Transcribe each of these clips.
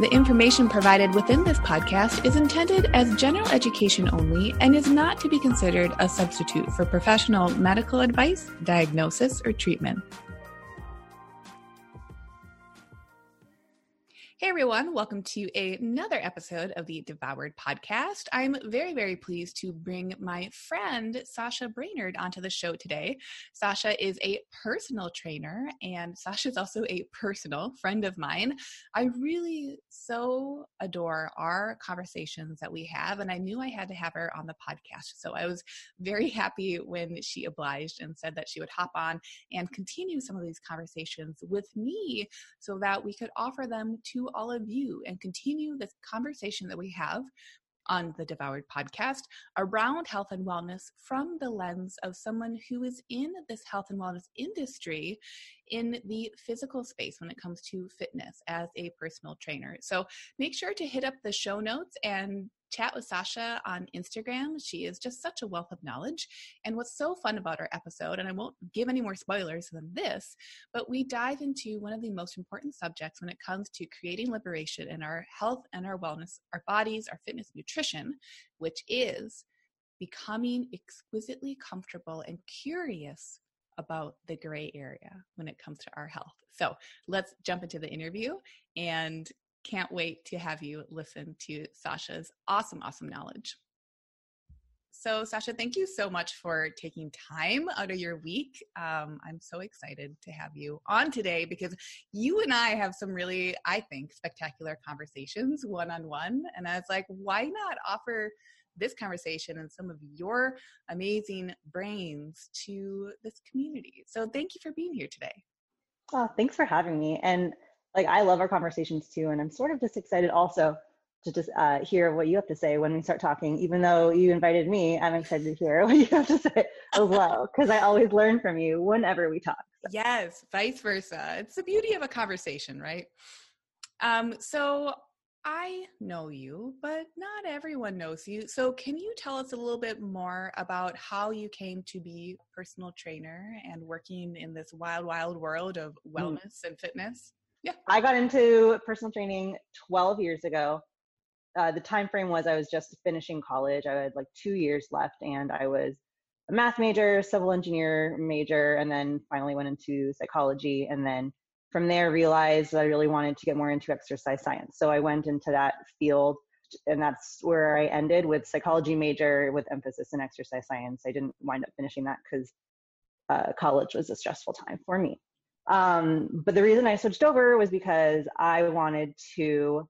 The information provided within this podcast is intended as general education only and is not to be considered a substitute for professional medical advice, diagnosis, or treatment. Hey everyone, welcome to another episode of the Devoured podcast. I'm very, very pleased to bring my friend Sasha Brainerd onto the show today. Sasha is a personal trainer, and Sasha is also a personal friend of mine. I really so adore our conversations that we have, and I knew I had to have her on the podcast. So I was very happy when she obliged and said that she would hop on and continue some of these conversations with me so that we could offer them to all of you and continue this conversation that we have on the Devoured podcast around health and wellness from the lens of someone who is in this health and wellness industry in the physical space when it comes to fitness as a personal trainer. So make sure to hit up the show notes and chat with Sasha on Instagram. She is just such a wealth of knowledge. And what's so fun about our episode, and I won't give any more spoilers than this, but we dive into one of the most important subjects when it comes to creating liberation in our health and our wellness, our bodies, our fitness, nutrition, which is becoming exquisitely comfortable and curious about the gray area when it comes to our health. So let's jump into the interview and can't wait to have you listen to Sasha's awesome, awesome knowledge. So, Sasha, thank you so much for taking time out of your week. Um, I'm so excited to have you on today because you and I have some really, I think, spectacular conversations one on one. And I was like, why not offer this conversation and some of your amazing brains to this community? So, thank you for being here today. Oh, thanks for having me. And like I love our conversations too, and I'm sort of just excited also to just uh, hear what you have to say when we start talking. Even though you invited me, I'm excited to hear what you have to say as well, because I always learn from you whenever we talk. So. Yes, vice versa. It's the beauty of a conversation, right? Um, so I know you, but not everyone knows you. So, can you tell us a little bit more about how you came to be personal trainer and working in this wild, wild world of mm. wellness mm. and fitness? Yeah. I got into personal training 12 years ago. Uh, the time frame was I was just finishing college. I had like two years left, and I was a math major, civil engineer major, and then finally went into psychology. And then from there, realized that I really wanted to get more into exercise science. So I went into that field, and that's where I ended with psychology major with emphasis in exercise science. I didn't wind up finishing that because uh, college was a stressful time for me. Um, but the reason I switched over was because I wanted to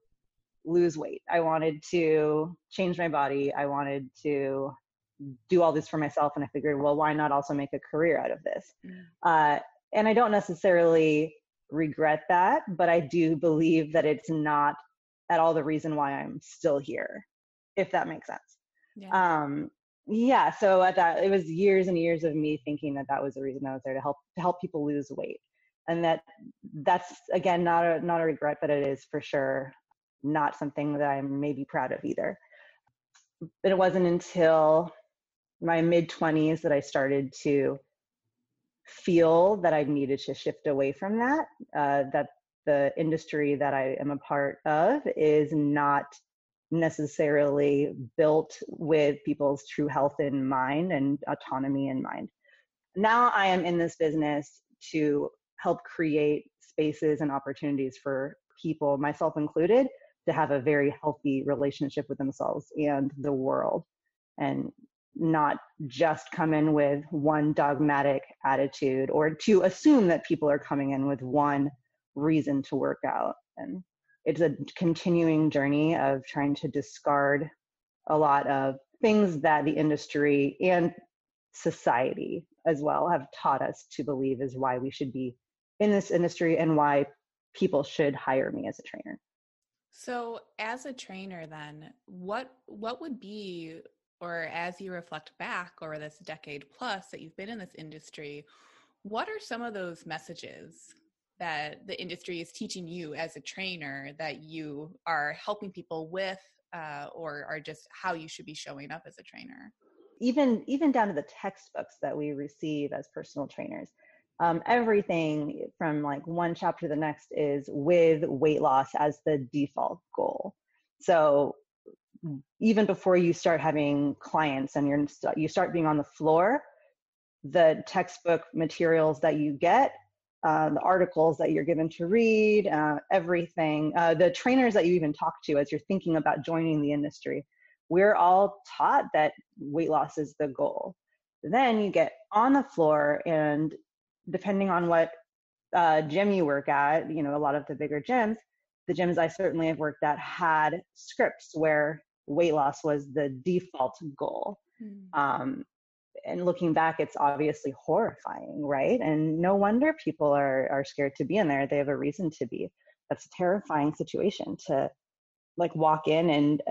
lose weight. I wanted to change my body. I wanted to do all this for myself. And I figured, well, why not also make a career out of this? Mm. Uh, and I don't necessarily regret that, but I do believe that it's not at all the reason why I'm still here, if that makes sense. Yeah. Um, yeah. So at that, it was years and years of me thinking that that was the reason I was there to help to help people lose weight and that that's again not a not a regret but it is for sure not something that i'm maybe proud of either but it wasn't until my mid 20s that i started to feel that i needed to shift away from that uh, that the industry that i am a part of is not necessarily built with people's true health in mind and autonomy in mind. Now i am in this business to help create spaces and opportunities for people, myself included, to have a very healthy relationship with themselves and the world. And not just come in with one dogmatic attitude or to assume that people are coming in with one reason to work out. And it's a continuing journey of trying to discard a lot of things that the industry and society as well have taught us to believe is why we should be in this industry and why people should hire me as a trainer. So, as a trainer then, what what would be or as you reflect back over this decade plus that you've been in this industry, what are some of those messages that the industry is teaching you as a trainer that you are helping people with uh, or are just how you should be showing up as a trainer? Even even down to the textbooks that we receive as personal trainers. Um, everything from like one chapter to the next is with weight loss as the default goal. So even before you start having clients and you're you start being on the floor, the textbook materials that you get, uh, the articles that you're given to read, uh, everything, uh, the trainers that you even talk to as you're thinking about joining the industry, we're all taught that weight loss is the goal. Then you get on the floor, and depending on what uh, gym you work at, you know, a lot of the bigger gyms, the gyms I certainly have worked at had scripts where weight loss was the default goal. Mm. Um, and looking back, it's obviously horrifying, right? And no wonder people are are scared to be in there. They have a reason to be. That's a terrifying situation to like walk in and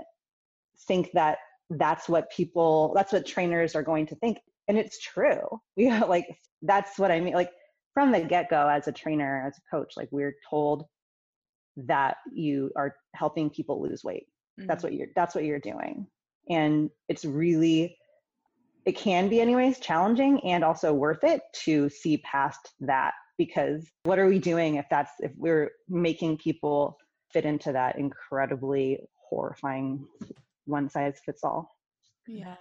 think that that's what people that's what trainers are going to think and it's true yeah like that's what i mean like from the get-go as a trainer as a coach like we're told that you are helping people lose weight Mm-hmm. That's what you're that's what you're doing. And it's really it can be anyways challenging and also worth it to see past that because what are we doing if that's if we're making people fit into that incredibly horrifying one size fits all. Yeah.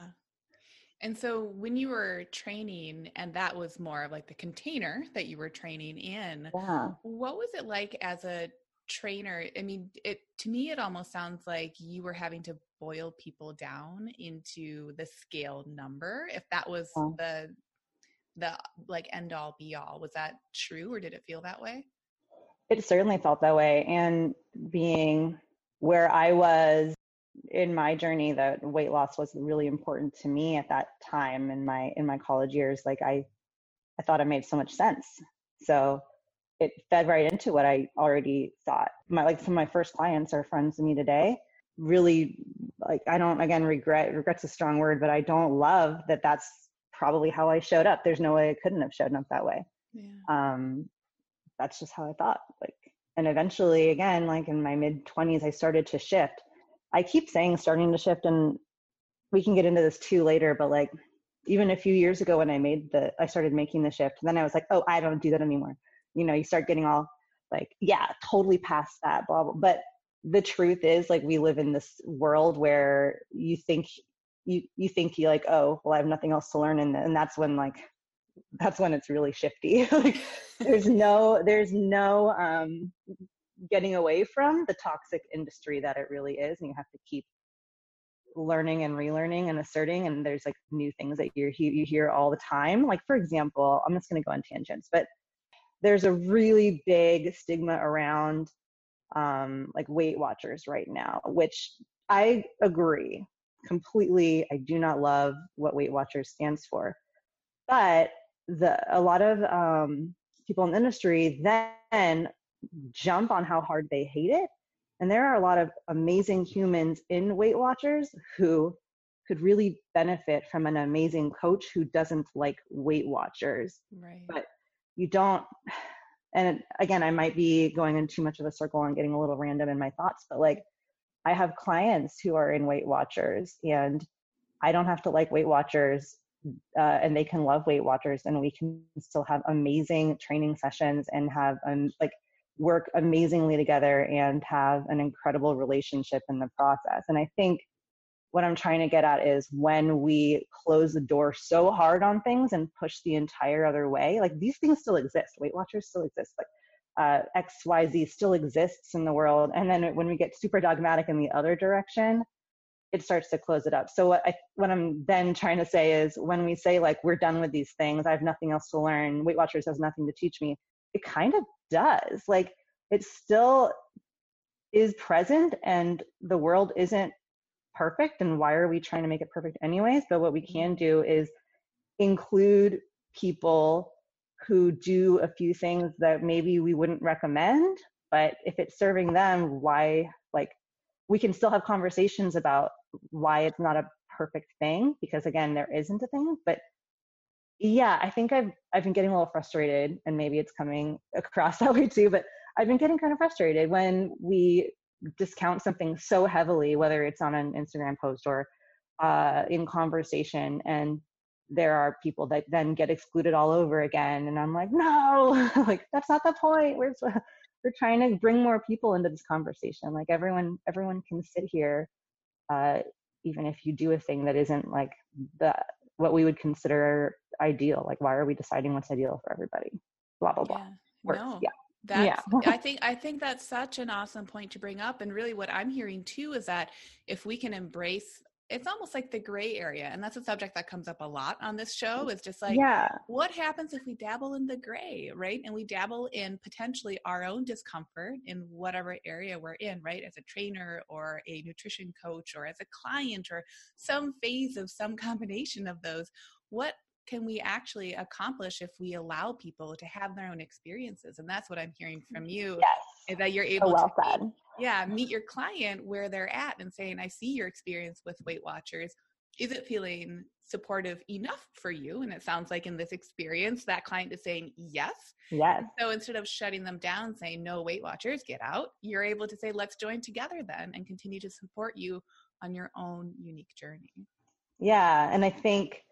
And so when you were training and that was more of like the container that you were training in, yeah. what was it like as a trainer i mean it to me it almost sounds like you were having to boil people down into the scale number if that was oh. the the like end all be all. Was that true or did it feel that way? It certainly felt that way and being where i was in my journey that weight loss was really important to me at that time in my in my college years like i i thought it made so much sense. So it fed right into what I already thought. My like some of my first clients are friends of me today. Really, like I don't again regret. Regret's a strong word, but I don't love that. That's probably how I showed up. There's no way I couldn't have shown up that way. Yeah. Um, that's just how I thought. Like, and eventually, again, like in my mid twenties, I started to shift. I keep saying starting to shift, and we can get into this too later. But like, even a few years ago when I made the, I started making the shift. then I was like, oh, I don't do that anymore you know you start getting all like yeah totally past that blah blah but the truth is like we live in this world where you think you you think you like oh well i have nothing else to learn and, and that's when like that's when it's really shifty. Like there's no there's no um getting away from the toxic industry that it really is and you have to keep learning and relearning and asserting and there's like new things that you you hear all the time. Like for example i'm just going to go on tangents but there's a really big stigma around um, like Weight Watchers right now, which I agree completely. I do not love what Weight Watchers stands for, but the a lot of um, people in the industry then jump on how hard they hate it, and there are a lot of amazing humans in Weight Watchers who could really benefit from an amazing coach who doesn't like Weight Watchers, right. but you don't and again i might be going in too much of a circle and getting a little random in my thoughts but like i have clients who are in weight watchers and i don't have to like weight watchers uh, and they can love weight watchers and we can still have amazing training sessions and have um, like work amazingly together and have an incredible relationship in the process. And i think what I'm trying to get at is when we close the door so hard on things and push the entire other way, like these things still exist. Weight Watchers still exist. Like uh, xyz still exists in the world and then when we get super dogmatic in the other direction it starts to close it up so what i what i'm then trying to say is when we say like we're done with these things i have nothing else to learn weight watchers has nothing to teach me it kind of does like it still is present and the world isn't perfect and why are we trying to make it perfect anyways? But what we mm-hmm. can do is include people who do a few things that maybe we wouldn't recommend but if it's serving them why like we can still have conversations about why it's not a perfect thing because again there isn't a thing but yeah i think i've i've been getting a little frustrated and maybe it's coming across that way too but i've been getting kind of frustrated when we discount something so heavily whether it's on an instagram post or uh, in conversation and there are people that then get excluded all over again and i'm like no! Like that's not the point. We're we're trying to bring more people into this conversation. Like everyone everyone can sit here uh, even if you do a thing that isn't like the what we would consider ideal. Like why are we deciding what's ideal for everybody? Blah blah blah. Yeah. no. yeah that's, yeah. I think I think that's such an awesome point to bring up. And really what I'm hearing too is that if we can embrace it's almost like the gray area and that's a subject that comes up a lot on this show is just like yeah what happens if we dabble in the gray right and we dabble in potentially our own discomfort in whatever area we're in right as a trainer or a nutrition coach or as a client or some phase of some combination of those what can we actually accomplish if we allow people to have their own experiences? And that's what i'm hearing from mm-hmm. you yes. that you're so able well to said. yeah meet mm-hmm. your client where they're at and saying i see your experience with weight watchers. Is it feeling supportive enough for you? And it sounds like in this experience that client is saying yes. Yes. so instead of shutting them down saying no weight watchers get out you're able to say let's join together then and continue to support you on your own unique journey. Yeah and i think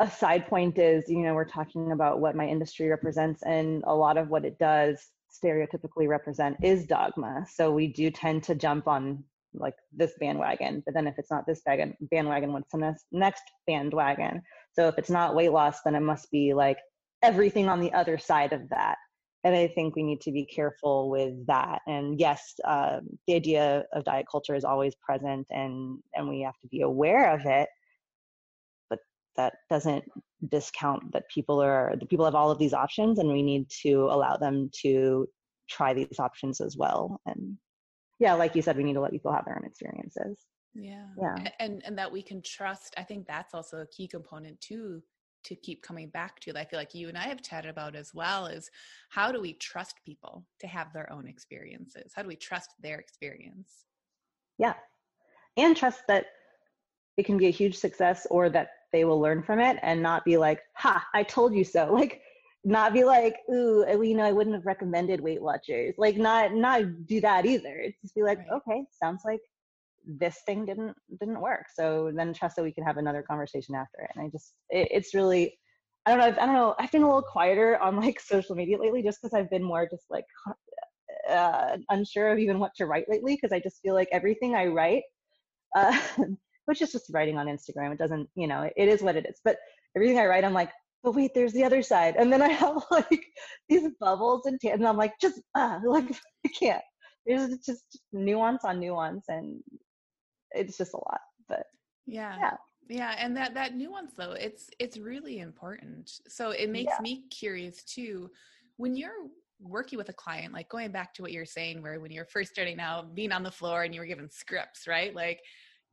a side point is you know we're talking about what my industry represents and a lot of what it does stereotypically represent is dogma. So we do tend to jump on like this bandwagon, but then if it's not this bandwagon, what's the next, bandwagon? So if it's not weight loss, then it must be like everything on the other side of that. And I think we need to be careful with that. And yes, uh, the idea of diet culture is always present, and and we have to be aware of it. That doesn't discount that people are the people have all of these options and we need to allow them to try these options as well. And yeah like you said we need to let people have their own experiences. Yeah. Yeah. And and that we can trust i think that's also a key component too to keep coming back to that i feel like you and i have chatted about as well is how do we trust people to have their own experiences? How do we trust their experience? Yeah. And trust that it can be a huge success or that they will learn from it and not be like, ha, I told you so. Like, not be like, ooh, you know, I wouldn't have recommended Weight Watchers. Like, not not do that either. It's just be like, right. okay, sounds like this thing didn't didn't work. So then trust that we can have another conversation after it. And I just, it, it's really, I don't know, I've, I don't know. I've been a little quieter on like social media lately, just because I've been more just like uh, unsure of even what to write lately. Because I just feel like everything I write. Uh, which is just writing on Instagram. It doesn't, you know, it, is what it is. But everything I write, I'm like, but wait, there's the other side. And then I have like these bubbles and, t- and I'm like, just, ah, like, I can't. There's just nuance on nuance and it's just a lot. But yeah. Yeah. Yeah, and that that nuance though, it's it's really important. So it makes yeah. me curious too. When you're working with a client, like going back to what you're saying, where when you're first starting out, being on the floor and you were given scripts, right? Like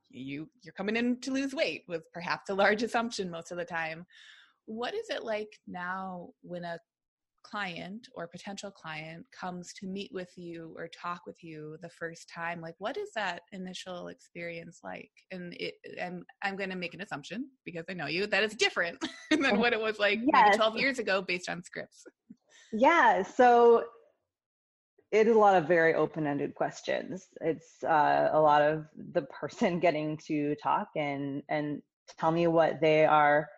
you you're coming in to lose weight was perhaps a large assumption most of the time. What is it like now when a client or potential client comes to meet with you or talk with you the first time? Like what is that initial experience like? And it and i'm going to make an assumption because i know you that is different than oh, what it was like yes. maybe 12 years ago based on scripts. Yeah so it is a lot of very open-ended questions. It's uh, a lot of the person getting to talk and and tell me what they are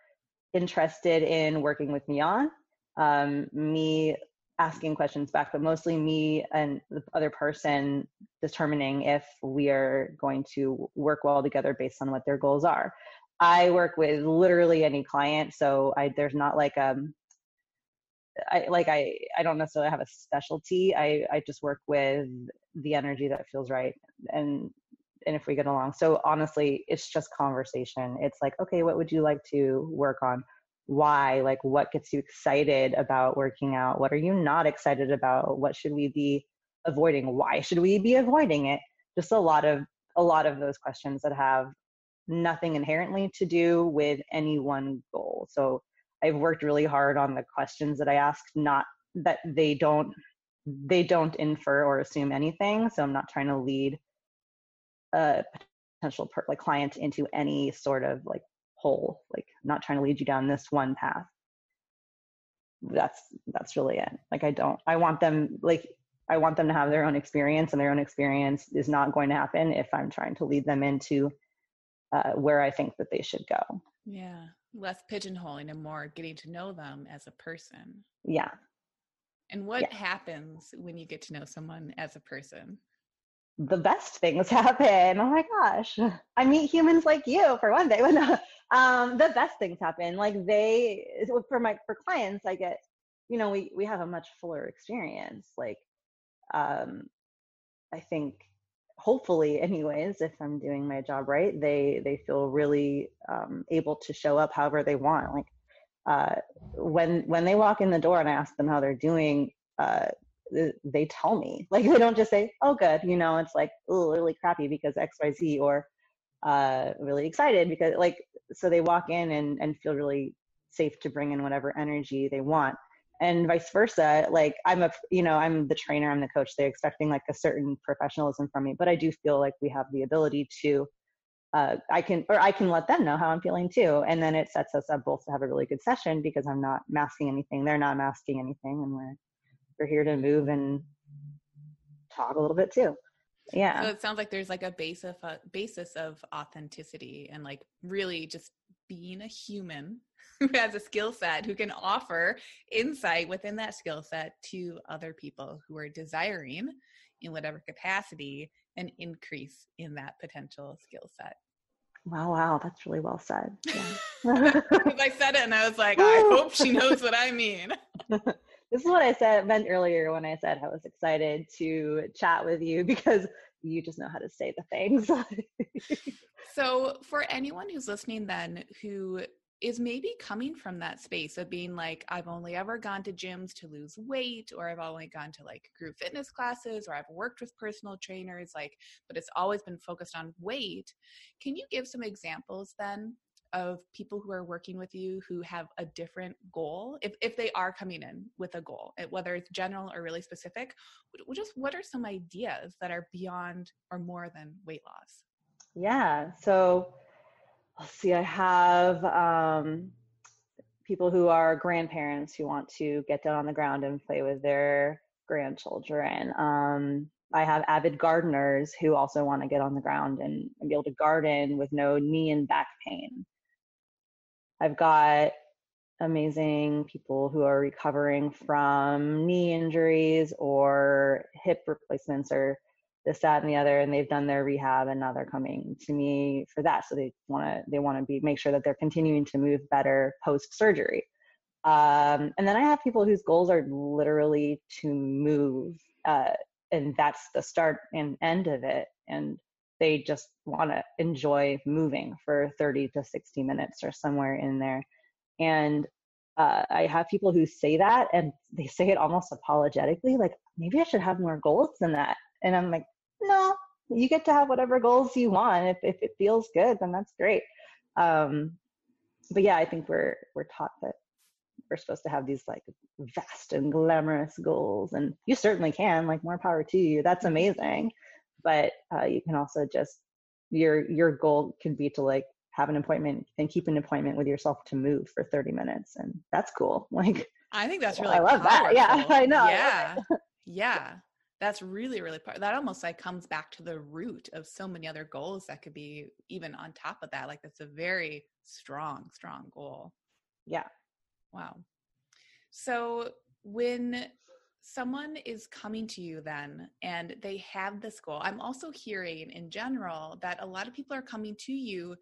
interested in working with me on. Um, me asking questions back, but mostly me and the other person determining if we are going to work well together based on what their goals are. I work with literally any client, so I, there's not like a um, I like I I don't necessarily have a specialty. I I just work with the energy that feels right and and if we get along. So honestly, it's just conversation. It's like, okay, what would you like to work on? Why? Like what gets you excited about working out? What are you not excited about? What should we be avoiding? Why should we be avoiding it? Just a lot of a lot of those questions that have nothing inherently to do with any one goal. So I've worked really hard on the questions that I ask, not that they don't they don't infer or assume anything. So I'm not trying to lead a potential per, like client into any sort of like hole. Like I'm not trying to lead you down this one path. That's that's really it. Like I don't. I want them like I want them to have their own experience, and their own experience is not going to happen if I'm trying to lead them into uh, where I think that they should go. Yeah, less pigeonholing and more getting to know them as a person. Yeah. And what yeah. happens when you get to know someone as a person? The best things happen. Oh my gosh. I meet humans like you for one day. um, the best things happen. Like they, for my, for clients, I get, you know, we, we have a much fuller experience. Like, um, I think hopefully anyways if i'm doing my job right they they feel really um, able to show up however they want like uh, when when they walk in the door and i ask them how they're doing uh, they tell me. Like they don't just say oh good you know it's like really crappy because xyz or uh, really excited because like so they walk in and and feel really safe to bring in whatever energy they want and vice versa like i'm a you know i'm the trainer i'm the coach they're expecting like a certain professionalism from me but i do feel like we have the ability to uh, i can or i can let them know how i'm feeling too and then it sets us up both to have a really good session because i'm not masking anything they're not masking anything and we're we're here to move and talk a little bit too. Yeah. So it sounds like there's like a base of a basis of authenticity and like really just being a human who has a skill set who can offer insight within that skill set to other people who are desiring in whatever capacity an increase in that potential skill set. Wow wow that's really well said. Yeah. i said it and i was like i hope she knows what i mean. This is what i said meant earlier when i said i was excited to chat with you because you just know how to say the things. So for anyone who's listening then who is maybe coming from that space of being like i've only ever gone to gyms to lose weight or i've only gone to like group fitness classes or i've worked with personal trainers like but it's always been focused on weight. Can you give some examples then of people who are working with you who have a different goal? If, if they are coming in with a goal whether it's general or really specific just what are some ideas that are beyond or more than weight loss? Yeah so let's see, I have um, people who are grandparents who want to get down on the ground and play with their grandchildren. Um, I have avid gardeners who also want to get on the ground and, and be able to garden with no knee and back pain. I've got amazing people who are recovering from knee injuries or hip replacements or this, that, and the other, and they've done their rehab, and now they're coming to me for that. So they want to they want to be make sure that they're continuing to move better post surgery. Um, and then I have people whose goals are literally to move, uh, and that's the start and end of it. And they just want to enjoy moving for 30 to 60 minutes or somewhere in there. And uh, I have people who say that and they say it almost apologetically, like, maybe I should have more goals than that. And I'm like, no, you get to have whatever goals you want. If if it feels good, then that's great. Um, but yeah, I think we're we're taught that we're supposed to have these like vast and glamorous goals, and you certainly can. Like more power to you. That's amazing. But uh, you can also just your your goal can be to like have an appointment and keep an appointment with yourself to move for 30 minutes and that's cool like i think that's really i love powerful. that yeah i know yeah yeah that's really really part that almost like comes back to the root of so many other goals that could be even on top of that like that's a very strong strong goal. Yeah. Wow. So when someone is coming to you then and they have this goal i'm also hearing in general that a lot of people are coming to you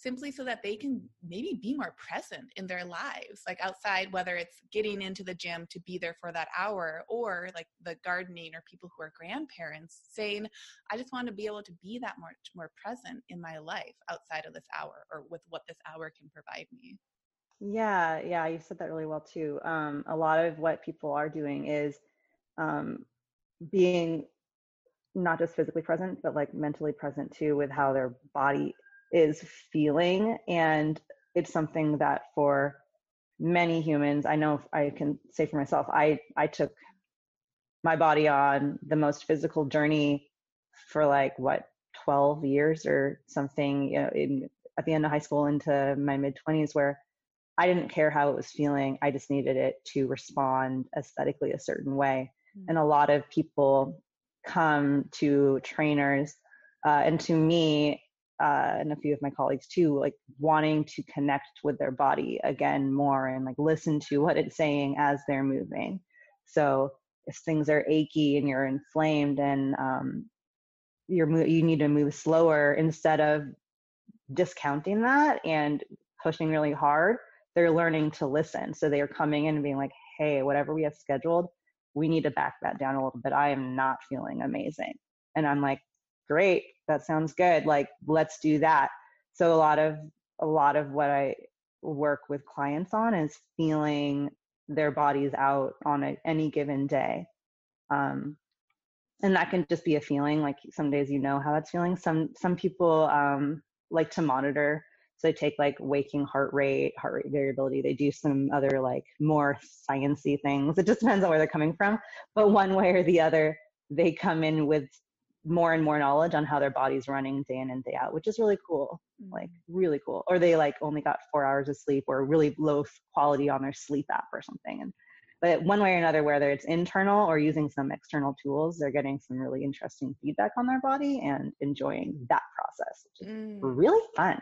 simply so that they can maybe be more present in their lives, like outside, whether it's getting into the gym to be there for that hour or like the gardening or people who are grandparents saying, I just want to be able to be that much more present in my life outside of this hour or with what this hour can provide me. Yeah, yeah, you said that really well too. Um, a lot of what people are doing is um, being not just physically present, but like mentally present too with how their body is feeling. And it's something that for many humans, I know I can say for myself, I, I took my body on the most physical journey for like what 12 years or something you know in at the end of high school into my mid 20s where i didn't care how it was feeling i just needed it to respond aesthetically a certain way mm-hmm. and a lot of people come to trainers uh, and to me uh, and a few of my colleagues too, like wanting to connect with their body again more and like listen to what it's saying as they're moving. So if things are achy and you're inflamed and um, you're you need to move slower instead of discounting that and pushing really hard, they're learning to listen. So they are coming in and being like, "Hey, whatever we have scheduled, we need to back that down a little bit. I am not feeling amazing." And I'm like, "Great, that sounds good like let's do that. So a lot of a lot of what i work with clients on is feeling their bodies out on a, any given day. Um, and that can just be a feeling like some days you know how that's feeling. Some some people um, like to monitor. So they take like waking heart rate heart rate variability. They do some other like more sciency things. It just depends on where they're coming from. But one way or the other they come in with more and more knowledge on how their body's running day in and day out, which is really cool. Mm-hmm. Like really cool. Or they like only got four hours of sleep or really low quality on their sleep app or something. And but one way or another, whether it's internal or using some external tools, they're getting some really interesting feedback on their body and enjoying that process, which is mm. really fun.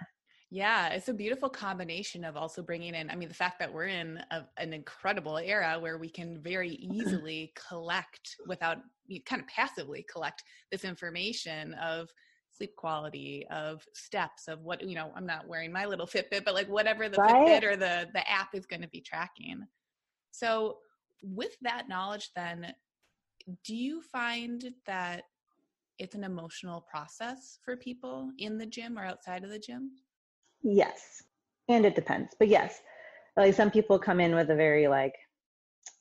Yeah, it's a beautiful combination of also bringing in, I mean, the fact that we're in a, an incredible era where we can very easily collect without you kind of passively collect this information of sleep quality, of steps, of what, you know, I'm not wearing my little Fitbit, but like whatever the right. Fitbit or the, the app is going to be tracking. So, with that knowledge, then, do you find that it's an emotional process for people in the gym or outside of the gym? Yes. And it depends. But yes, like some people come in with a very like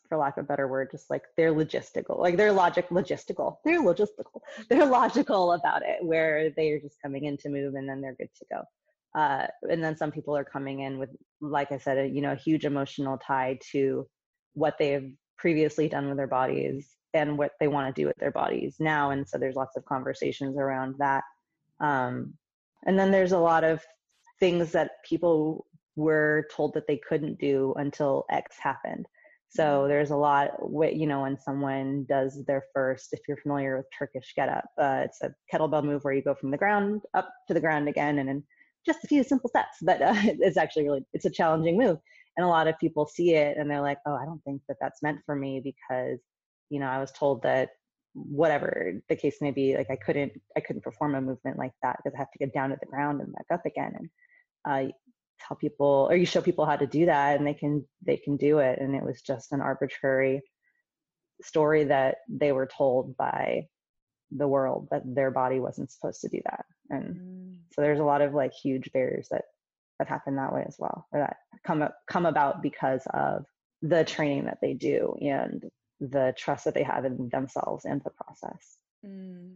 for lack of a better word, just like they're logistical, like they're logic logistical. They're logistical. They're logical about it, where they're just coming in to move and then they're good to go. Uh, and then some people are coming in with, like I said, a, you know, a huge emotional tie to what they've previously done with their bodies and what they want to do with their bodies now. And so there's lots of conversations around that. Um, and then there's a lot of things that people were told that they couldn't do until X happened. So mm-hmm. there's a lot, you know, when someone does their first, if you're familiar with Turkish get up, uh, it's a kettlebell move where you go from the ground up to the ground again and in just a few simple steps. But uh, it's actually really, it's a challenging move. And a lot of people see it and they're like, oh, I don't think that that's meant for me because, you know, I was told that whatever the case may be, like I couldn't, I couldn't perform a movement like that because I have to get down to the ground and back up again. And uh, tell people or you show people how to do that and they can they can do it and it was just an arbitrary story that they were told by the world that their body wasn't supposed to do that. And mm. so there's a lot of like huge barriers that that happen that way as well or that come come about because of the training that they do and the trust that they have in themselves and the process. Mm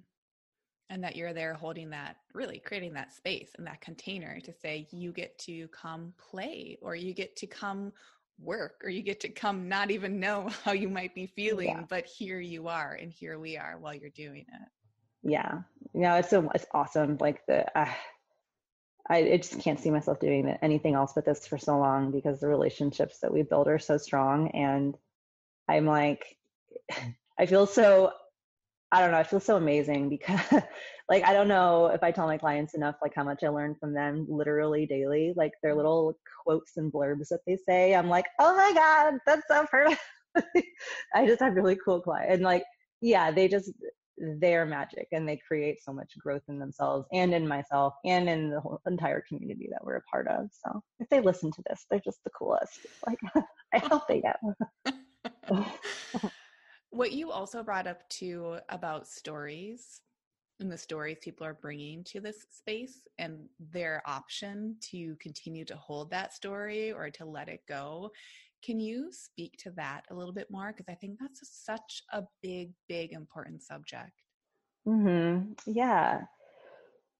and that you're there holding that really creating that space and that container to say you get to come play or you get to come work or you get to come not even know how you might be feeling yeah. but here you are and here we are while you're doing it yeah no it's so it's awesome like the uh, I, I just can't see myself doing anything else but this for so long because the relationships that we build are so strong and i'm like i feel so I don't know. I feel so amazing because, like, I don't know if I tell my clients enough, like, how much I learn from them literally daily. Like, their mm-hmm. little quotes and blurbs that they say. I'm like, oh my God, that's so perfect. I just have really cool clients. And, like, yeah, they just, they're magic and they create so much growth in themselves and in myself and in the whole entire community that we're a part of. So if they listen to this, they're just the coolest. Like I hope they get. What you also brought up too about stories and the stories people are bringing to this space and their option to continue to hold that story or to let it go can you speak to that a little bit more? Because I think that's a, such a big, big, important subject. Mm-hmm. Yeah.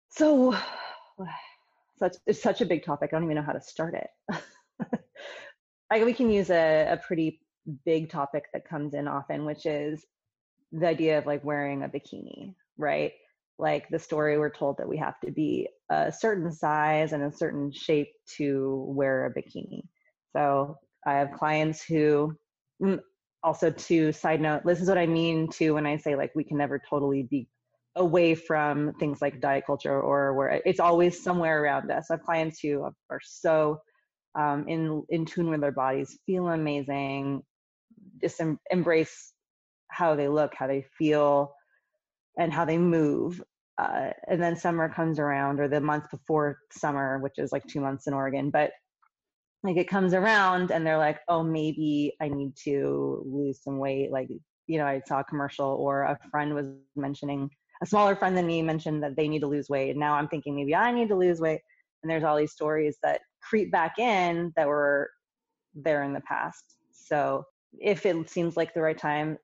So, such it's such a big topic. I don't even know how to start it. I, we can use a, a pretty big topic that comes in often, which is the idea of like wearing a bikini, right? Like the story we're told that we have to be a certain size and a certain shape to wear a bikini. So I have clients who mm, also to side note, this is what I mean to when I say like we can never totally be away from things like diet culture or where it's always somewhere around us. I have clients who are so um, in in tune with their bodies, feel amazing, just em- embrace how they look, how they feel, and how they move. Uh, and then summer comes around, or the month before summer, which is like two months in Oregon, but like it comes around and they're like, oh, maybe I need to lose some weight. Like, you know, I saw a commercial or a friend was mentioning, a smaller friend than me mentioned that they need to lose weight. And now I'm thinking maybe I need to lose weight. And there's all these stories that creep back in that were there in the past. So if it seems like the right time,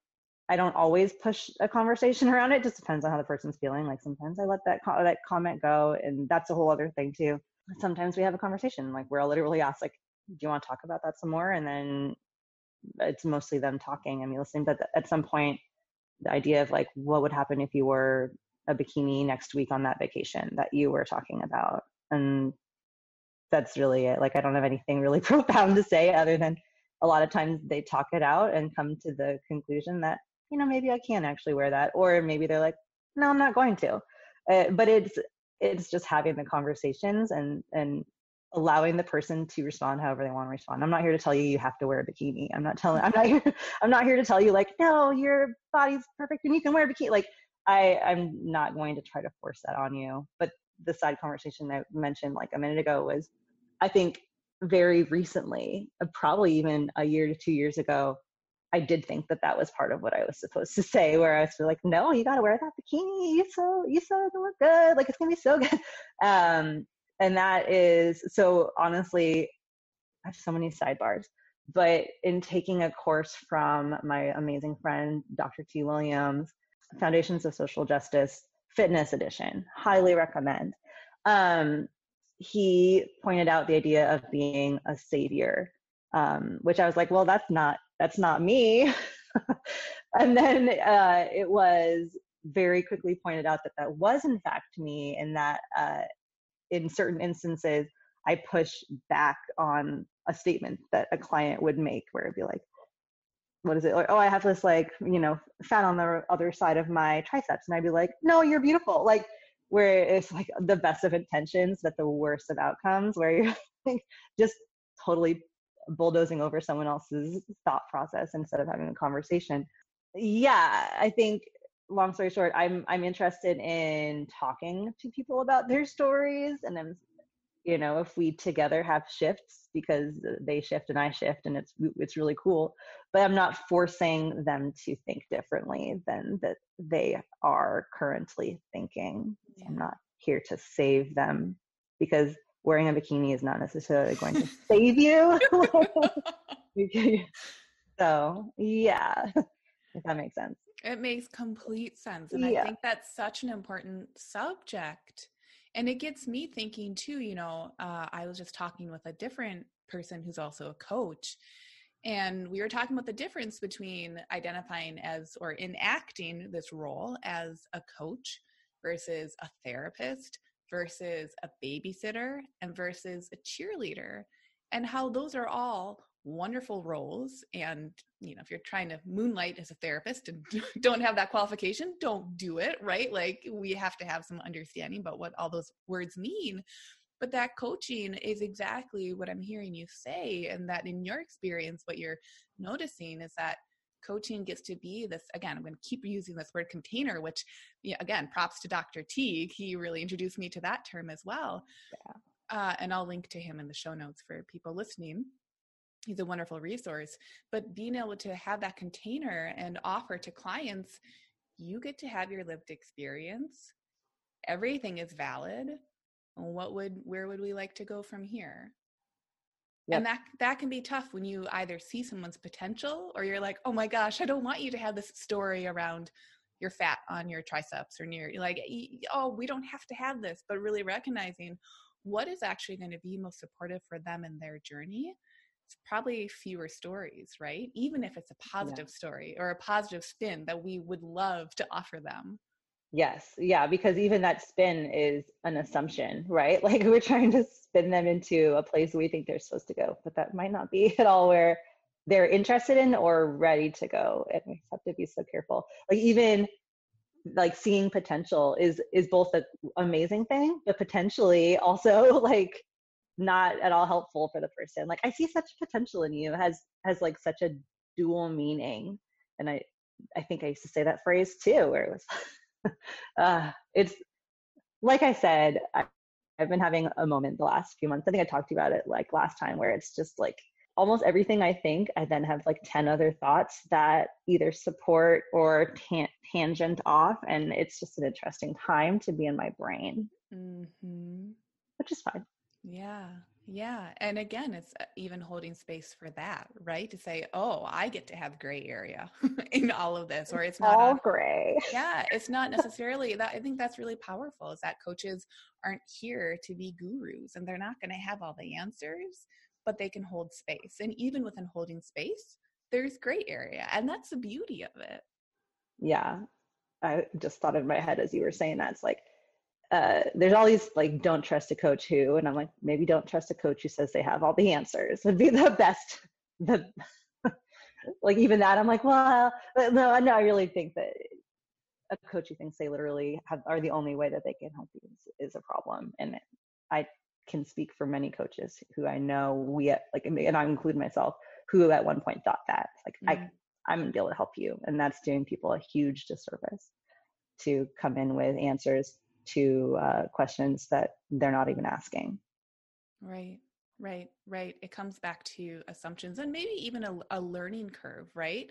I don't always push a conversation around it. it just depends on how the person's feeling. Like sometimes I let that co- that comment go, and that's a whole other thing too. Sometimes we have a conversation, like where I'll literally ask, like, do you want to talk about that some more? And then it's mostly them talking and me listening. But at some point, the idea of like, what would happen if you were a bikini next week on that vacation that you were talking about? And that's really it. Like, I don't have anything really profound to say other than a lot of times they talk it out and come to the conclusion that, you know, maybe I can't actually wear that. Or maybe they're like, no, I'm not going to. Uh, but it's, it's just having the conversations and, and allowing the person to respond however they want to respond. I'm not here to tell you you have to wear a bikini. I'm not telling I'm not here I'm not here to tell you like no, your body's perfect and you can wear a bikini. Like I I'm not going to try to force that on you. But the side conversation I mentioned like a minute ago was I think very recently, uh, probably even a year to 2 years ago, I did think that that was part of what I was supposed to say, where I was like, "No, you got to wear that bikini. You so you so look good. Like it's gonna be so good." Um, and that is so honestly i have so many sidebars but in taking a course from my amazing friend dr t williams foundations of social justice fitness edition highly recommend um, he pointed out the idea of being a savior um, which i was like well that's not that's not me and then uh, it was very quickly pointed out that that was in fact me and that uh, in certain instances, I push back on a statement that a client would make where it'd be like, what is it? Like, oh, I have this like, you know, fat on the other side of my triceps. And I'd be like, no, you're beautiful. Like, where it's like the best of intentions, but the worst of outcomes, where you're like just totally bulldozing over someone else's thought process instead of having a conversation. Yeah, I think long story short, I'm I'm interested in talking to people about their stories, and I'm, you know, if we together have shifts because they shift and I shift, and it's it's really cool. But I'm not forcing them to think differently than that they are currently thinking. Yeah. I'm not here to save them because wearing a bikini is not necessarily going to save you. so yeah, if that makes sense. It makes complete sense. And yeah. I think that's such an important subject. And it gets me thinking too, you know, uh, I was just talking with a different person who's also a coach. And we were talking about the difference between identifying as or enacting this role as a coach versus a therapist versus a babysitter and versus a cheerleader and how those are all wonderful roles and you know if you're trying to moonlight as a therapist and don't have that qualification don't do it right? Like we have to have some understanding about what all those words mean. But that coaching is exactly what i'm hearing you say and that in your experience what you're noticing is that coaching gets to be this again i'm going to keep using this word container which again props to dr teague. He really introduced me to that term as well. Yeah. uh, and i'll link to him in the show notes for people listening he's a wonderful resource but being able to have that container and offer to clients you get to have your lived experience everything is valid what would where would we like to go from here Yep. And that that can be tough when you either see someone's potential or you're like, "Oh my gosh, I don't want you to have this story around your fat on your triceps or near like oh, we don't have to have this." But really recognizing what is actually going to be most supportive for them in their journey. It's probably fewer stories, right? Even if it's a positive yeah. story or a positive spin that we would love to offer them. Yes. Yeah. Because even that spin is an assumption, right? Like we're trying to spin them into a place we think they're supposed to go, but that might not be at all where they're interested in or ready to go. And we have to be so careful. Like even like seeing potential is is both an amazing thing, but potentially also like not at all helpful for the person. Like I see such potential in you has has like such a dual meaning. And I I think I used to say that phrase too, where it was uh, it's like I said, I, I've been having a moment the last few months. I think I talked to you about it like last time, where it's just like almost everything I think, I then have like 10 other thoughts that either support or tan- tangent off. And it's just an interesting time to be in my brain, mm-hmm. which is fine. Yeah. Yeah. And again, it's uh, even holding space for that, right? To say, oh, I get to have gray area in all of this, or it's not all a, gray. Yeah. It's not necessarily that. I think that's really powerful is that coaches aren't here to be gurus and they're not going to have all the answers, but they can hold space. And even within holding space, there's gray area. And that's the beauty of it. Yeah. I just thought in my head as you were saying that, it's like, uh, there's all these like don't trust a coach who and i'm like maybe don't trust a coach who says they have all the answers. Would be the best the like even that i'm like well no no i really think that a coach who thinks they literally have are the only way that they can help you is, is a problem. And i can speak for many coaches who i know we like and i include myself who at one point thought that like mm-hmm. i i'm gonna be able to help you. And that's doing people a huge disservice to come in with answers to uh, questions that they're not even asking. Right, right, right. It comes back to assumptions and maybe even a, a learning curve, right?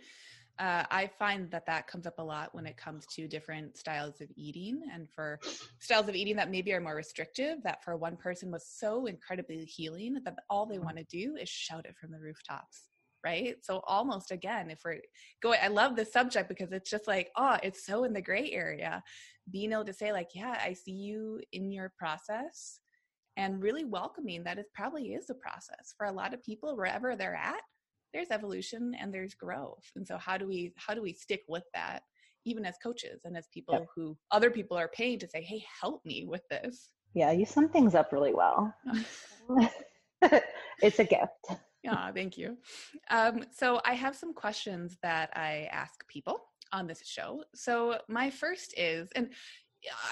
Uh, I find that that comes up a lot when it comes to different styles of eating, and for styles of eating that maybe are more restrictive. That for one person was so incredibly healing that all they want to do is shout it from the rooftops right? So almost again, if we're going, I love this subject because it's just like, oh, it's so in the gray area. Being able to say, like, yeah, I see you in your process and really welcoming that it probably is a process. For a lot of people wherever they're at there's evolution and there's growth. And so how do we how do we stick with that even as coaches and as people yep. who other people are paying to say hey help me with this. Yeah you sum things up really well. It's a gift. Yeah, thank you. Um, so I have some questions that I ask people on this show. So my first is, and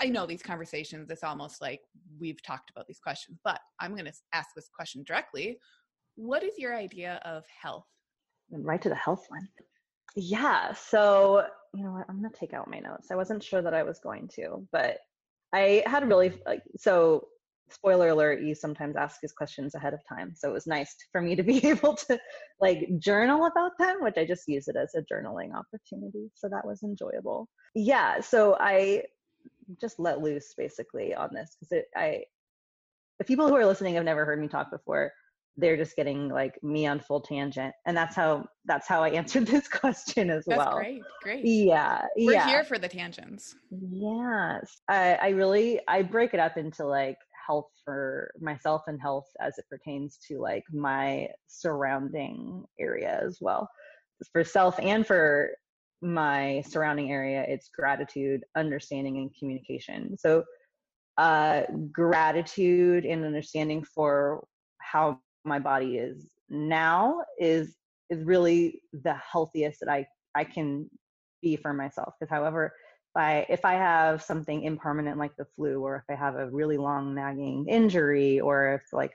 I know these conversations, it's almost like we've talked about these questions, but I'm going to ask this question directly. What is your idea of health? Right to the health one. Yeah. So, you know what? I'm going to take out my notes. I wasn't sure that I was going to, but I had really like, so spoiler alert you sometimes ask these questions ahead of time. So it was nice for me to be able to like journal about them which i just use it as a journaling opportunity. So that was enjoyable. Yeah so i just let loose basically on this because it i the people who are listening have never heard me talk before. They're just getting like me on full tangent. And that's how that's how i answered this question as that's well. great great. Yeah we're yeah. here for the tangents. Yes. I, I really i break it up into like health for myself and health as it pertains to like my surrounding area as well. For self and for my surrounding area, it's gratitude, understanding, and communication. So, uh, gratitude and understanding for how my body is now is is really the healthiest that I I can be for myself. Because however I, if I have something impermanent like the flu, or if I have a really long nagging injury, or if like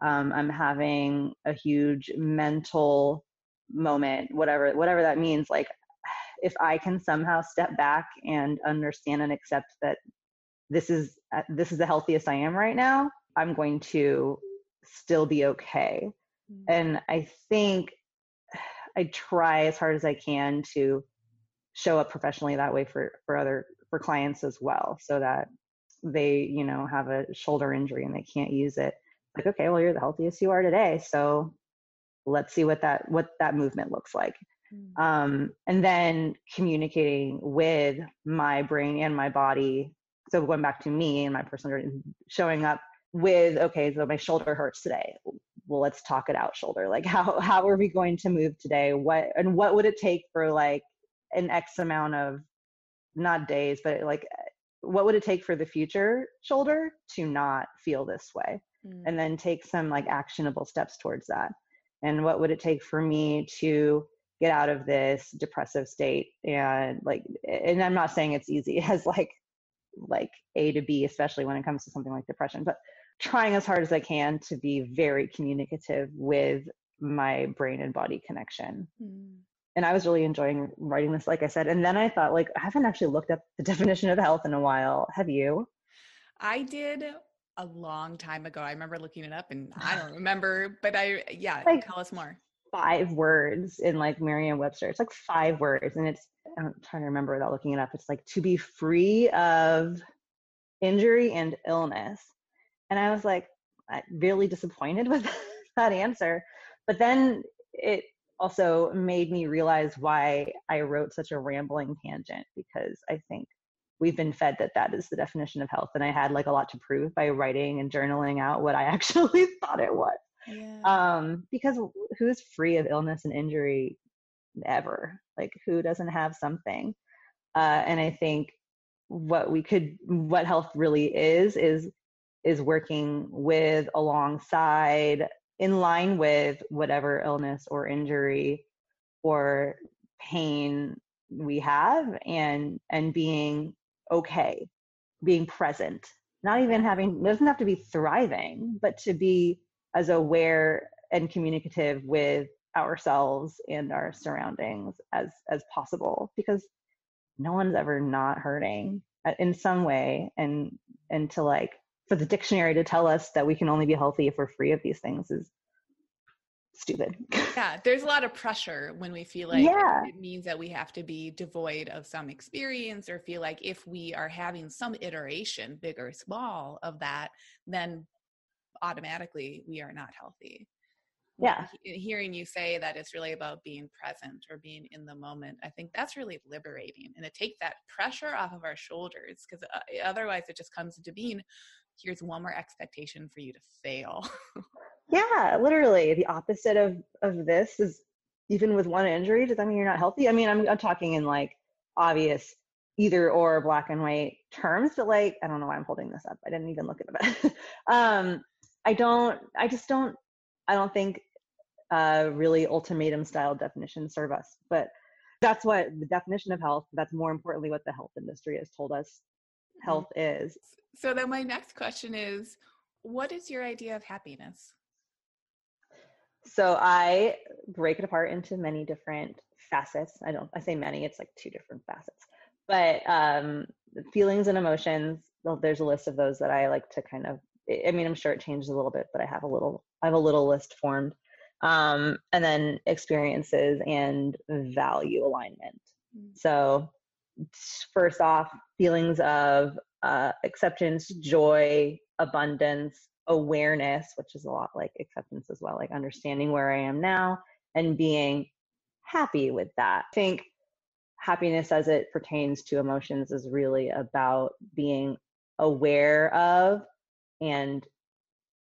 um, I'm having a huge mental moment, whatever whatever that means. Like if I can somehow step back and understand and accept that this is uh, this is the healthiest I am right now, I'm going to still be okay. Mm-hmm. And I think I try as hard as I can to show up professionally that way for for other for clients as well so that they you know have a shoulder injury and they can't use it. Like okay well you're the healthiest you are today so let's see what that what that movement looks like. Mm. um, and then communicating with my brain and my body so going back to me and my personal showing up with okay so my shoulder hurts today. Well let's talk it out shoulder. Like how how are we going to move today? What and what would it take for like an x amount of not days but like what would it take for the future shoulder to not feel this way? Mm. and then take some like actionable steps towards that. And what would it take for me to get out of this depressive state and like and i'm not saying it's easy as like like a to b especially when it comes to something like depression but trying as hard as i can to be very communicative with my brain and body connection. Mm and I was really enjoying writing this, like I said. And then I thought, like, I haven't actually looked up the definition of health in a while. Have you? I did a long time ago. I remember looking it up, and I don't remember, but I yeah, like tell us more. Five words in like Merriam-Webster. It's like five words, and it's I'm trying to remember without looking it up. It's like to be free of injury and illness. And I was like, really disappointed with that answer. But then it also made me realize why I wrote such a rambling tangent because I think we've been fed that that is the definition of health. And I had like a lot to prove by writing and journaling out what I actually thought it was. Yeah. Um, because who's free of illness and injury ever? Like who doesn't have something? Uh, and I think what we could, what health really is, is is working with alongside in line with whatever illness or injury or pain we have and and being okay being present not even having doesn't have to be thriving but to be as aware and communicative with ourselves and our surroundings as as possible because no one's ever not hurting uh, in some way and and to like for the dictionary to tell us that we can only be healthy if we're free of these things is stupid. yeah, there's a lot of pressure when we feel like yeah. it means that we have to be devoid of some experience or feel like if we are having some iteration, big or small, of that, then automatically we are not healthy. Yeah. Hearing you say that it's really about being present or being in the moment, I think that's really liberating. And it takes that pressure off of our shoulders because uh, otherwise it just comes into being here's one more expectation for you to fail. yeah, literally. The opposite of of this is even with one injury, does that mean you're not healthy? I mean, I'm I'm talking in like obvious either or black and white terms, but like I don't know why I'm holding this up. I didn't even look at it. um I don't I just don't I don't think uh really ultimatum style definitions serve us. But that's what the definition of health, that's more importantly what the health industry has told us. Health is. So then my next question is what is your idea of happiness? So I break it apart into many different facets. I don't I say many, it's like two different facets. But um feelings and emotions, well, there's a list of those that I like to kind of I mean, I'm sure it changes a little bit, but I have a little I have a little list formed. Um and then experiences and value alignment. Mm-hmm. So first off, feelings of uh, acceptance, joy, abundance, awareness, which is a lot like acceptance as well, like understanding where I am now and being happy with that. I think happiness as it pertains to emotions is really about being aware of and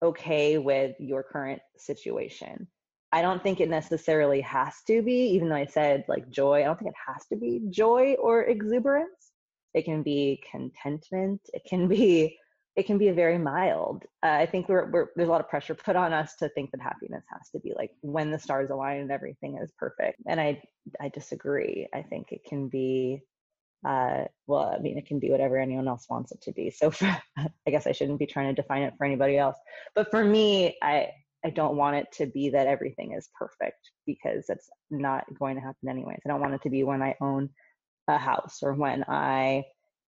okay with your current situation. I don't think it necessarily has to be, even though I said like joy, I don't think it has to be joy or exuberance. It can be contentment. It can be it can be a very mild. Uh, I think we're, we're, there's a lot of pressure put on us to think that happiness has to be like when the stars align and everything is perfect. And I I disagree. I think it can be uh, well, I mean, it can be whatever anyone else wants it to be. So for, I guess I shouldn't be trying to define it for anybody else. But for me, I I don't want it to be that everything is perfect because that's not going to happen anyways. I don't want it to be when I own a house or when I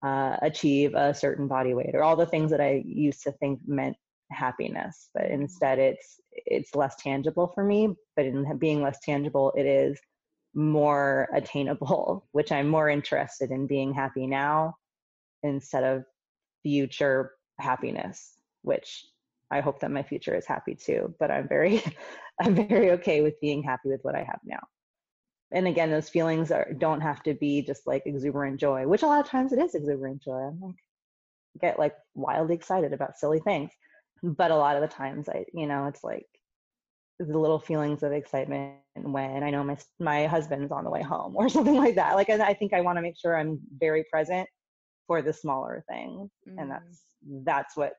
uh, achieve a certain body weight or all the things that I used to think meant happiness. But mm-hmm. instead, it's it's less tangible for me. But in being less tangible, it is more attainable, which I'm more interested in being happy now instead of future happiness, which I hope that my future is happy too. But I'm very I'm very okay with being happy with what I have now and again those feelings are don't have to be just like exuberant joy which a lot of times it is exuberant joy i'm like get like wildly excited about silly things but a lot of the times i you know it's like the little feelings of excitement when i know my my husband's on the way home or something like that like i, I think i want to make sure i'm very present for the smaller things mm. and that's that's what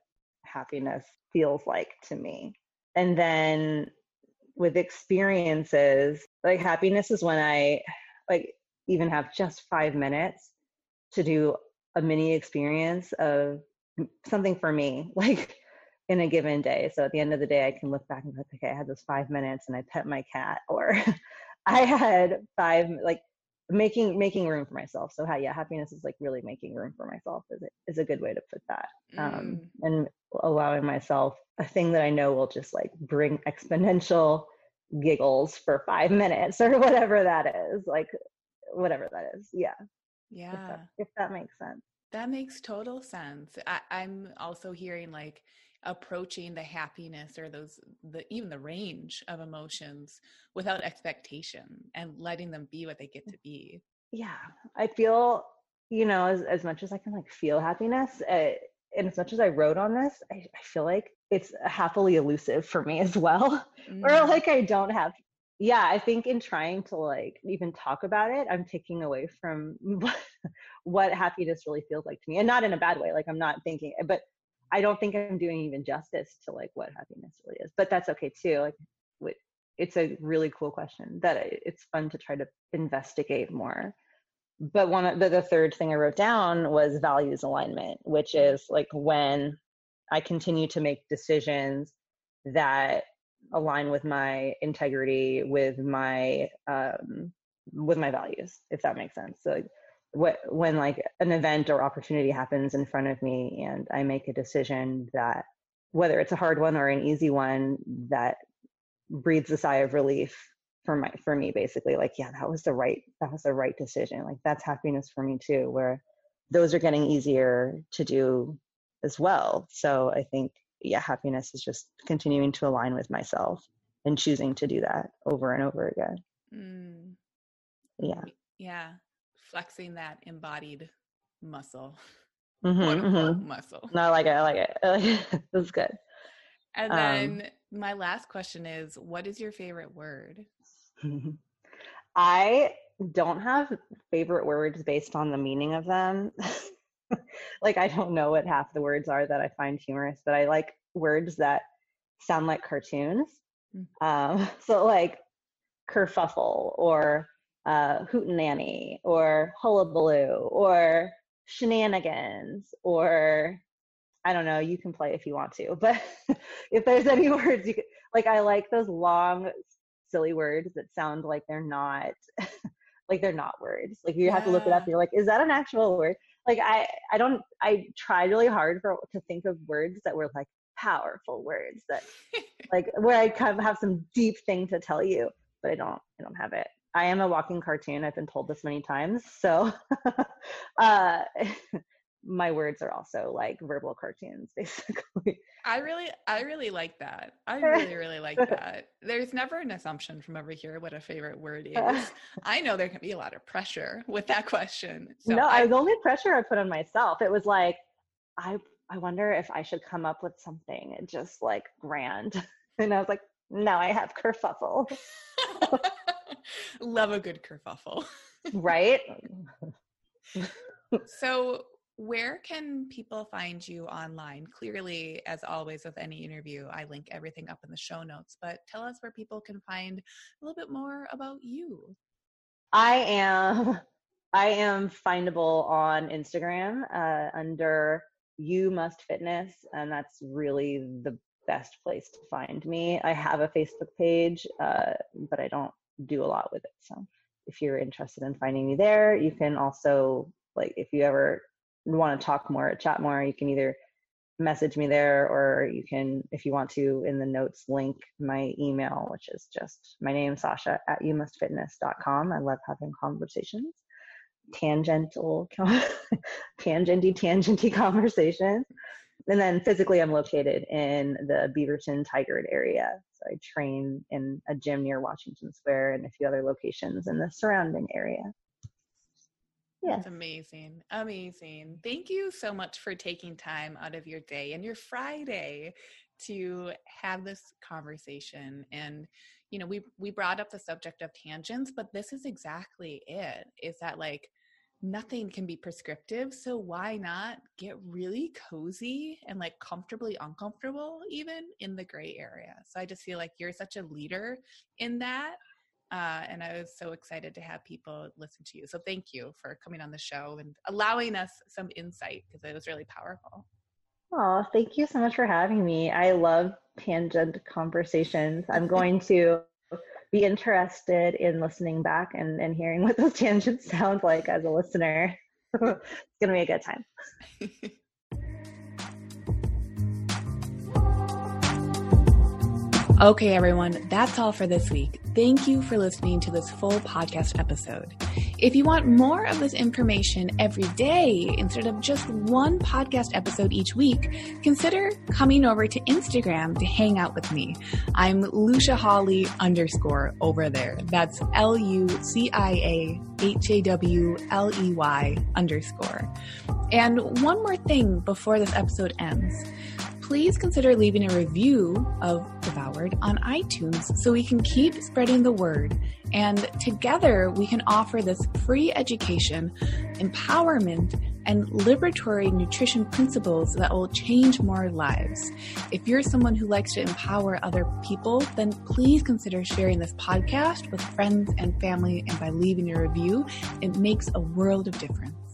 happiness feels like to me. And then with experiences like happiness is when i like even have just five minutes to do a mini experience of something for me like in a given day. So at the end of the day i can look back and be like okay i had those five minutes and i pet my cat or i had five like making making room for myself. So how yeah happiness is like really making room for myself is a, is a good way to put that um, mm. and allowing myself a thing that i know will just like bring exponential giggles for five minutes or whatever that is like whatever that is. Yeah yeah if that, if that makes sense. That makes total sense. I, i'm also hearing like approaching the happiness or those the even the range of emotions without expectation and letting them be what they get to be yeah i feel you know as, as much as i can like feel happiness uh, and as much as i wrote on this I, I feel like it's happily elusive for me as well mm. or like i don't have yeah i think in trying to like even talk about it i'm taking away from what happiness really feels like to me and not in a bad way like i'm not thinking but I don't think I'm doing even justice to like what happiness really is, but that's okay too. Like, it's a really cool question that it's fun to try to investigate more. But one of the, the third thing I wrote down was values alignment, which is like when I continue to make decisions that align with my integrity, with my um, with my values, if that makes sense. So like, what when like an event or opportunity happens in front of me and I make a decision that whether it's a hard one or an easy one that breathes a sigh of relief for my for me basically like yeah that was the right that was the right decision. Like that's happiness for me too where those are getting easier to do as well. So i think yeah happiness is just continuing to align with myself and choosing to do that over and over again. Mm. yeah. Yeah flexing that embodied muscle. Mm-hmm, mm-hmm. muscle. No, I like it. I like it. this is good. And um then my last question is what is your favorite word? I don't have favorite words based on the meaning of them. like I don't know what half the words are that I find humorous, but I like words that sound like cartoons. Mm. Um, so like kerfuffle or uh, hootenanny or hullabaloo or shenanigans or I don't know, you can play if you want to, but if there's any words you could, like, I like those long, silly words that sound like they're not, like they're not words. Like you yeah. have to look it up. And You're like, is that an actual word? Like I, I don't, I tried really hard for to think of words that were like powerful words that, like where I kind of have some deep thing to tell you, but I don't, I don't have it. I am a walking cartoon. I've been told this many times. So uh, my words are also like verbal cartoons, basically. I really, I really like that. I really, really like that. There's never an assumption from over here what a favorite word is. I know there can be a lot of pressure with that question. So no, I, the only pressure I put on myself. It was like, I, I wonder if I should come up with something just like grand. And I was like, no, I have kerfuffle. Love a good kerfuffle. right? so, where can people find you online? Clearly, as always with any interview, I link everything up in the show notes, but tell us where people can find a little bit more about you. I am I am findable on Instagram uh, under you must fitness and that's really the best place to find me. I have a Facebook page, uh, but I don't do a lot with it. So if you're interested in finding me there, you can also like if you ever want to talk more, chat more, you can either message me there or you can if you want to in the notes link my email which is just my name sasha at youmustfitness.com i love having conversations. Tangential tangenty tangenty conversations. And then physically i'm located in the beaverton tigard area i train in a gym near washington square and a few other locations in the surrounding area Yes. That's amazing. Amazing. Thank you so much for taking time out of your day and your Friday to have this conversation and you know we we brought up the subject of tangents but this is exactly it is that like nothing can be prescriptive so why not get really cozy and like comfortably uncomfortable even in the gray area so i just feel like you're such a leader in that uh, and I was so excited to have people listen to you. So thank you for coming on the show and allowing us some insight because it was really powerful. Oh, thank you so much for having me. I love tangent conversations. I'm going to be interested in listening back and, and hearing what those tangents sound like as a listener. it's going to be a good time. Okay, everyone, that's all for this week. Thank you for listening to this full podcast episode. If you want more of this information every day instead of just one podcast episode each week, consider coming over to Instagram to hang out with me. I'm Lucia Hawley underscore over there. That's L U C I A H A W L E Y underscore. And one more thing before this episode ends please consider leaving a review of Devoured on iTunes so we can keep spreading the word. And together we can offer this free education, empowerment, and liberatory nutrition principles that will change more lives. If you're someone who likes to empower other people, then please consider sharing this podcast with friends and family. And by leaving a review, it makes a world of difference.